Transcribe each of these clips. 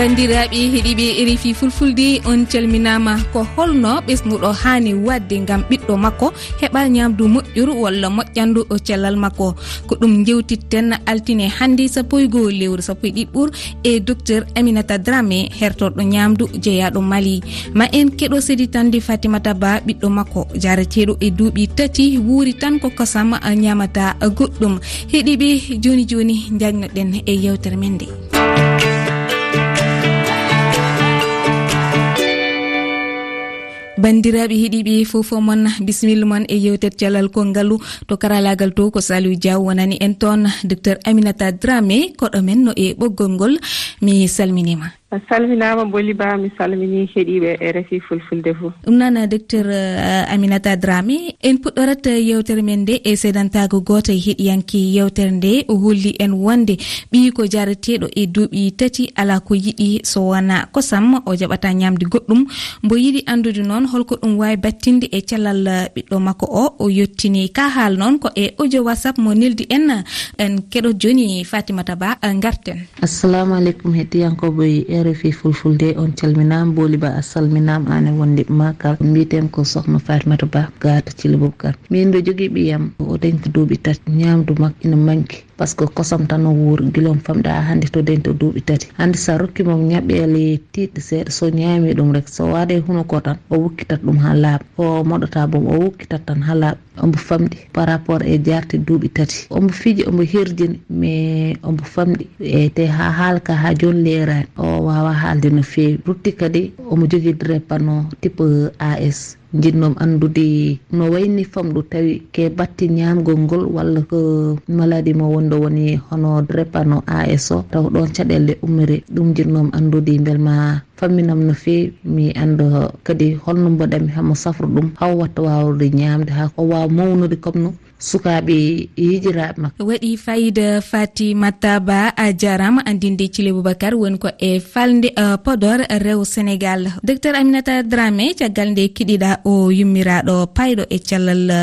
bandiraɓe heeɗiɓe rfi fulfulde on calminama ko holno ɓesnuɗo hani wadde gam ɓiɗɗo makko heɓa ñamdu moƴƴuru walla moƴƴandu o cellal makko. Ko ɗum jewtitten altine hande sappo e goho lewru sappo e ɗiɗɓur e docteur aminata drame hertorɗo ñamdu jeeyaɗo mali. Ma en keɗo séditande fatimata ba ɓiɗɗo makko. Jarateɗo e duuɓi tati wuuri tan ko kosam ñamata goɗɗum. Heeɗiɓe joni joni jagnoɗen e yewtere men nde. bandiraɓe heeɗiɓe fofo moon bisimilla moon e yewtere cellal konngalu to karalagal to ko saliou diaw wonani en toon. Docteur aminata dramé koɗo men no e ɓoggol ngol. Mi salminima. a salminama boli ba mi salmini heeɗiɓe e refi fulfulde fo ɗum noon ah, docteur ah, aminata drame en puɗɗorat yewtere men nde e sedantago goto e heeɗiyanki yewtere nde o holli en wonde. Ɓi ko jarateɗo e duuɓi tati ala ko yiɗi so wona kosam o jaɓata ñamde goɗɗum. Mbo yiɗi andude noon holko ɗum wawi battinde e cellal ah, ɓiɗɗo makko o o yettini ka haal noon ko e audio whatsapp mo neldi en. En keɗot joni fatimata ba garten assalamu aleykum heddiyankoɓe eh, rfi fulfulde on calminama boli ba a salminama an wonde makal mbiten ko sohna fatimata ba gata thilo boubacar min ɗo jogui ɓiyam. dañta duuɓi tati. Ñamdu makko ina manki. Par ce que kosam tan o wuuri guilom famɗa hande to dañta duuɓi tati. Hande sa rokkimamo ñaɓɓele e tiɗɗe seeɗa so ñaami ɗum rek so waɗe huno ko tan o wukkitat ɗum ha laaɓa. O moɗota boom o wukkitat tan ha laaɓa. Ombo famɗi par rapport e jarte duuɓi tati. Ombo fiiji ombo herjini mais ombo famɗi. E te ha haalka ha joni leerani o wawa haalde no fewi rutti kadi omo jogui drépano type as jiɗnomi andude no wayni famɗu tawi ke batti ñamgol ngol walla ko maladi mo wonɗo woni hono drépano o. Taw ɗon caɗelle ummiri ɗum jiɗnomi andude beelma famminam no fewi mi anda kadi holno mbaɗami hamo safra ɗum haw watta wawde ñamde ha ko waw mawnude comme no sukaɓe hijiraɓe makko. Waɗi fayida fatimata ba a jarama andinde thile boubacar woni ko e falde uh, e podor rew sénégal. Docteur aminata dramé caggal nde kiɗiɗa o yummiraɗo payɗo e cellal e,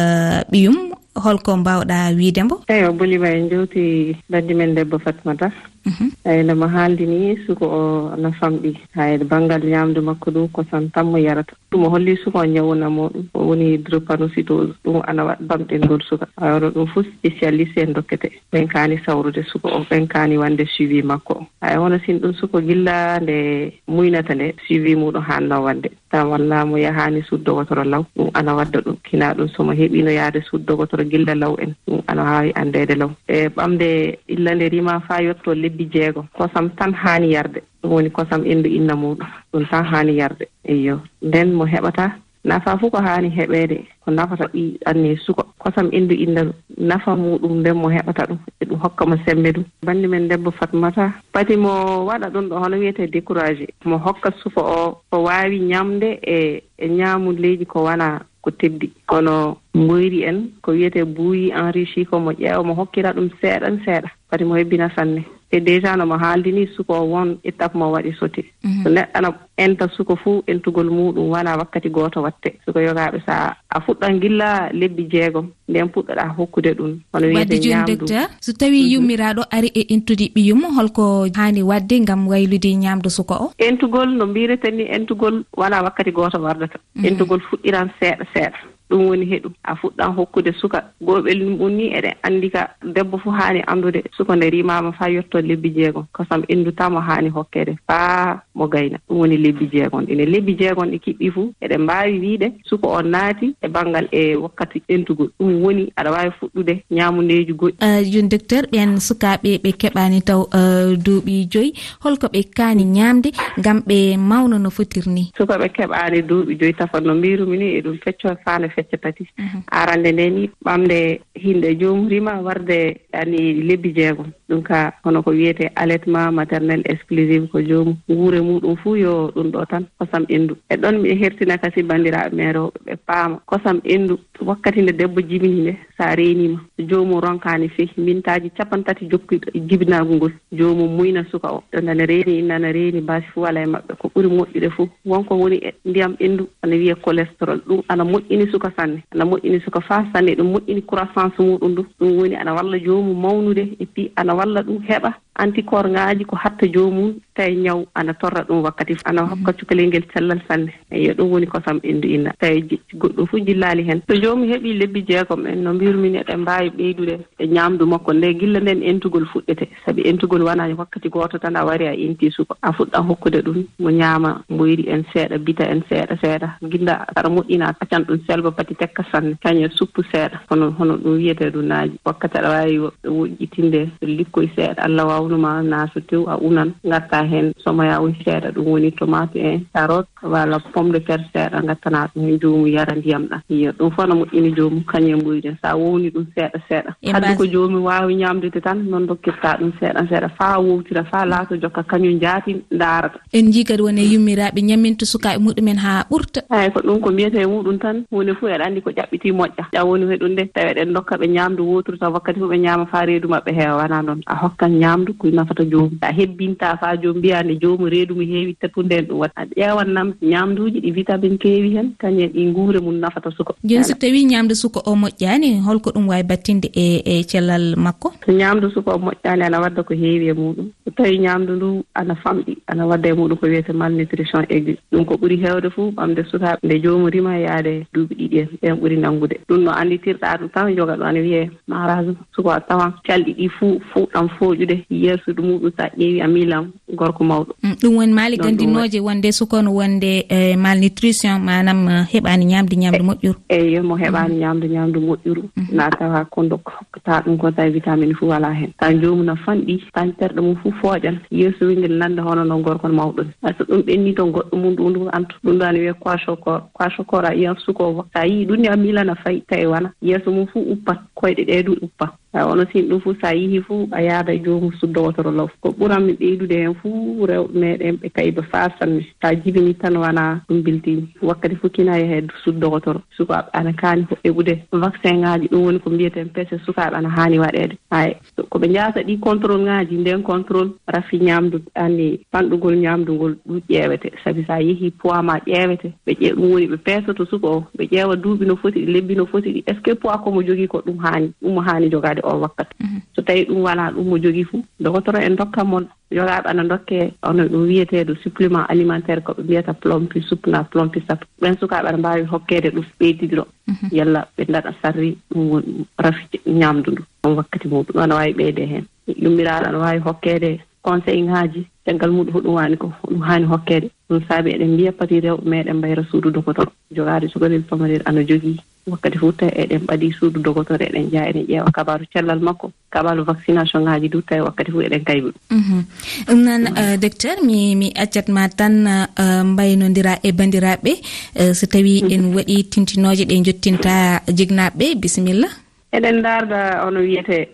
ɓiyum holko mbawɗa wiidembo eyi o bolima en jewti bandi men debbo fatimata. Mhm. eeyi no mo haaldi ni suko o no famɗi hay banngal ñaamde makko ɗum kosan tan mo yarata. Ɗum o holli suka o ñawuna muɗum o woni drépanocytose ɗum ana waɗ bamɗengol suka. Ayro ɗum fof spécialiste en dokkete. Ɓen kaani sawrude suka o ɓen kaani wande suivi makko o. Hay hono sin ɗum suka gilla nde muynata nde suivi muɗum hanno wande. Tan walla mo yahaani suddogotoro law ɗum ana wadda ɗum. Kina ɗum somo heɓiino yahde suddogotoro gilla law en ɗum ana waawi anndeede law. E ɓamde illa nde rima fa yetto lebbi lebbi jeegom kosam tan haani yarde. Ɗum woni kosam inndu inna muɗum. Ɗum tan haani yarde. Eyo nden mo heɓata nafa fof ko haani heɓeede. Ko nafata ɓi anne suka. Kosam inndu inna nafa muɗum nden mo heɓata ɗum. E ɗum hokka mo sembe ɗum. Banndi men debbo fatmata pati mo waɗa ɗum ɗo hono wiyete découragé. Mo hokka suka o ko waawi ñamde e e ñaamulleeji ko wonaa ko teddi. Kono mboyri en ko wiyete buuyi enrichi ko mo ƴeewa mo hokkira ɗum seeɗan seeɗa. Pati mo hebbina sanne. te déjà no mo haaldi ni suka o won e étape mo waɗi soti. Mhm. So neɗɗo ana enta suka fuu entugol muɗum wona wakkati gooto watte. Suka yogaaɓe so a fuɗɗan gilla lebbi jeegom nden puɗɗoɗa hokkude ɗum. Hono wiyewaddi joni docteur so tawi mhm. yummiraɗo ari e entude ɓiyum holko haani wadde ngam waylude ñaamdu suka o? Entugol no mbireten ni entugol wona wakkati gooto wardata. Mhm. Entugol fuɗɗiran seeɗa seeɗa. ɗum woni heɗu. A fuɗɗan hokkude suka. Goɓel lumɓum ni eɗen anndi ka debbo fof haani anndude suka nde rimama faa yetto lebbi jeegon. Kosam inndutanmo haani hokkede faa mo gayna. Ɗum woni lebbi jeegon. Ɗi lebbi jeegon ɗi kiɓɓi fuu eɗen mbaawi wiide suka on naati e banngal e wakkati entugol ɗum woni aɗa waawi fuɗɗude ñaamundeeji goɗɗi. Uh, joni docteur ɓen sukaaɓe ɓe keɓaani taw uh, duuɓi joyi. Holko ɓe kaani ñaamde ngam ɓe mawna no fotir ni sukaɓe keɓaani duuɓi joyi tafat no mbirumi ni e ɗum feccoo faande fecce tati mhm. arande nde ni ɓamde hinde joomurima warde ani lebbi jeegom ɗum ka hono ko wiyete allaitement maternel exclusive ko joomum. Guure muɗum fuu yo ɗum ɗo tan kosam endu. E ɗon mi hertina kasi bandiraɓe men rewɓe ɓe paama. Kosam endu wakkati nde debbo jibini nde so a reenima. Joomum ronkani fehi mintaji capan tati jokkiɗo jibinagu e ngol. Joomum muyna suka o. Ɗo nana reeni nana reeni baasi fuu wala e maɓɓe. Ko ɓuri moƴƴude fuu. Wonko woni e ndiyam endu ana wiye cholestérol ɗum ana moƴƴini suka. suka sanne. Ana moƴƴini suka fa sanne. Ɗum moƴƴini croissance muɗum ndu. Ɗum woni ana walla joomum mawnude. E puis ana walla ɗum heɓa. anticorps ŋaaji ko hatta joomum tawi ñaw ana torra ɗum wakkati ana hokka cukalel ngel cellal sanne. Eyo ɗum woni kosam ɓenndu inna. Tawi goɗɗum fuu jillaali heen so joomum heɓii lebbi jeegom en no mbirumi eɗen mbaawi ɓeydude e ñaamdu makko nde gilla nden entugol fuɗɗete. Sabi entugol wonaani wakkati gooto tan a wari a entii suka a fuɗɗan hokkude ɗum mo ñaama mboyri en seeɗa bita en seeɗa seeɗa. Gilla aɗa moƴƴina accan ɗum selba pati tekka sanne. Kañe suppu seeɗa. Hono hono ɗum wiyetee ɗum naaji wakkati aɗa waawi woƴƴitinde likkoye seeɗa. Allah waawa sohla ma na so tew a unan. Gatta hen somoya somoyawo seeɗa ɗum woni tomate en carotte walla pomme de terre seeɗa gattana ɗum hen joomum yara ndiyam ɗam iyo ɗum fof no moƴƴini joomum kañum e sa wowni ɗum seeɗa seeɗa. E kadi ko joomum wawi ñamdude tan noon dokkirta ɗum seeɗa seeɗa. Fa wowtira fa laato jokka kañum jaati ndaarata. En jii kadi woni yummiraaɓe ñamminta sukaaɓe muɗumen ha ɓurta. Eeyi ko ɗum ko mbiyete muɗum tan woni fof eɗa andi ko ƴaɓɓiti moƴƴa. Ƴa woni heɗum nde tawi eɗen dokka ɓe ñamdu wotru taw wakkati fof ɓe ñama fa reedu mabɓe heewa wana noon. A hokkan ñamdu sikkuy nafata joomum. So a hebbinta faa joomum mbiya nde joomum reedu mu heewi tattude hen ɗum wat a ƴeewan nam ñaamduuji ɗi vitamine keewi heen kañen ɗi nguure mum nafata suka. Joni so tawii ñaamdu suka o moƴƴaani holko ɗum waawi battinde e e cellal makko? So ñaamdu suka o moƴƴaani ana wadda ko heewi e muɗum. So tawii ñaamdu ndu ana famɗi ana wadda e muɗum ko wiyete malnutrition aigu ɗum ko ɓuri heewde fuu ɓamde sukaaɓe nde joomum rima yaade duuɓi ɗiɗi en. Ɓen ɓuri nanngude. Ɗum no anditirɗaa ɗum tan joga ɗo ana wiyee marage suka a tawan calɗi ɗi fuu fuɗɗan fooƴude. yeesude muɗum sa ƴeewi a milan gorko mawɗo. Mm, ɗum woni maali ganndinooje wonde sukano wonde e, malnutrition manam eh, heɓaani ñaamde ñaamde moƴƴuru. E, Eyi mo heɓaani mm. ñaamde ñaamde moƴƴuru. Mm. Na tawa kondo hokkataa ɗum ko tawi vitamine fuu walaa heen tan joomum no fanɗi tan terɗe mum fuu fooƴan. Yeeso wingel nannda hono noon gorkon mawɗo. So ɗum ɓenni to goɗɗo mum ɗum ɗum antu ɗum ɗo ana wiye quachocor quachocor a yiyan sukoo so a yii ɗum ni a milana fayi tawi wona. Yeeso mum fuu uppat koyɗe ɗee du uppa. wono sin ɗum fuu so a yehii fof a yaada e joomum sudda wotoro law. Ko ɓuranmi ɓeydude heen fuu rewɓe meɗen ɓe kayba farsanmi so a jibini tan wonaa ɗum bildimi wakkati fuu kina yehe sudda wotoro. Sukaaɓe ana kaani heɓude vaccin ŋaaji ɗum woni ko mbiyeten pese sukaaɓe ana haani waɗeede hay ko ɓe njaasa ɗi contrôle ŋaaji nden contrôle rafi ñaamdu anni fanɗugol ñaamdu ngol ɗum ƴeewete. Sabi so a yehii poids ma ƴeewete. Ɓe ƴe ɗum woni ɓe peesoto suka o. Ɓe ƴeewa duuɓi no foti ɗi lebbi no foti. Ɗi est ce que poids komo jogii ko ɗum haani? Ɗum mo haani jogaade. o wakkati. Mhm. So tawi ɗum wala ɗum mo jogii fuu dogotoro en dokka mon yoraaɓe ana dokke ono ɗum wiyeteɗo supplément alimentaire koɓe mbiyata plompi supna plompi sap ɓen sukaɓe aɗa mbawi hokkede ɗum ɓeydidiro. Mhm. Yalla ɓe daɗa sarri ɗum woni rafi ñamdu ndu. On wakkati muɗum ana wawi ɓeyde hen. Yummiraɗo aɗa wawi hokkede conseil ngaaji caggal muɗum hoɗum wani ko hoɗum hani hokkede. Ɗum saabi eɗen mbiya pati rewɓe meɗen mbayra suudu dogotoro jogade cukalel pamarel ana jogui wakkati fuu tawi eɗen ɓadii suudu dogotore eɗen jaha eɗen ƴeewa. Kabaru cellal makko kabaru vaccination ngaji du tawi wakkati fof eɗen kayɓe mhm. ɗum ɗum noon euh, docteur mi mi accatma tan euh, mbaynodira e bandiraɓe. Euh, so tawi mhm. en waɗi tintinoje ɗe jottinta jignaaɓe ɓe bisimilla. Eɗen darda ono wiyete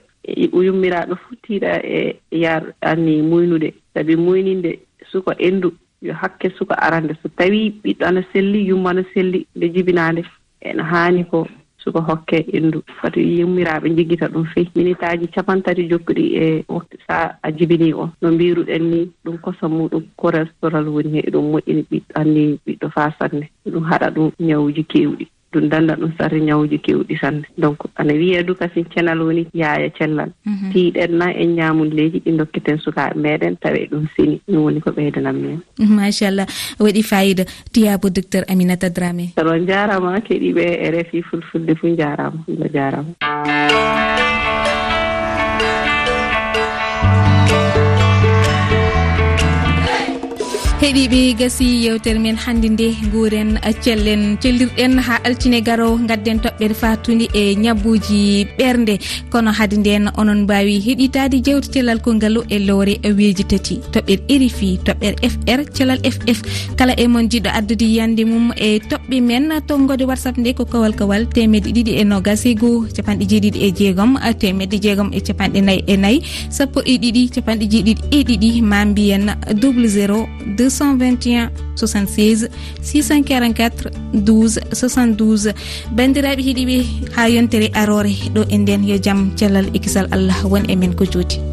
yummiraaɗo futtiɗa e yar anni muynude. Sabi muyninde suka endu yo hakke suka arande. So tawi ɓiɗɗo ana selli yummo ana selli nde jibinaande ene haani ko suka hokke inndu fati yimmiraaɓe jiggita ɗum feyi minitaaji capantati jokkuɗi e waktu so a jibinii o no mbiruɗen ni ɗum kosa muɗum. Ko woni he ɗum moƴƴini ɓiɗɗo anni ɓiɗɗo faa sanne ɗum haɗa ɗum ñawuji keewɗi. ɗum danda ɗum sarri ñawuji kewɗi sanne donc ana wiye du kasin cenal woni yaaya cellal mhm. tiiɗen na en ñamulleji ɗi dokketen sukaɓe meɗen tawa ɗum sini. Ɗum woni ko ɓeydanan men. Machallah waɗi fayida. Tiyabo docteur aminata dramé. Saɗo jarama keɗiɓe e refi fulfulde fo jarama allah jarama heeɗiɓe gasi yewtere men hannde nde guuren cellen cellirɗen ha altine garo gadden toɓɓere fatude e ñabbuji ɓernde. Kono haade nden onon mbawi heɗitade jewte cellal konngalo e lowre weeji tati. Toɓɓere erifi toɓɓere fr cellal ff kala e mon jiɗɗo addude yiyande mum e toɓɓe men to whatsapp nde ko kowal kowal temedde ɗiɗi e nogas e goho capanɗe jeeɗiɗi e jeegom temedde jeegom e capanɗe nayyi e nayyi sappo e ɗiɗi capanɗe jeeɗiɗi e ɗiɗi ma mbiyen double 0 221 76 644 12 72 bandiraɓe heeɗiɓe ha yontere arore ɗo e nden yo jaam cellal e kisal allah won e men ko jooti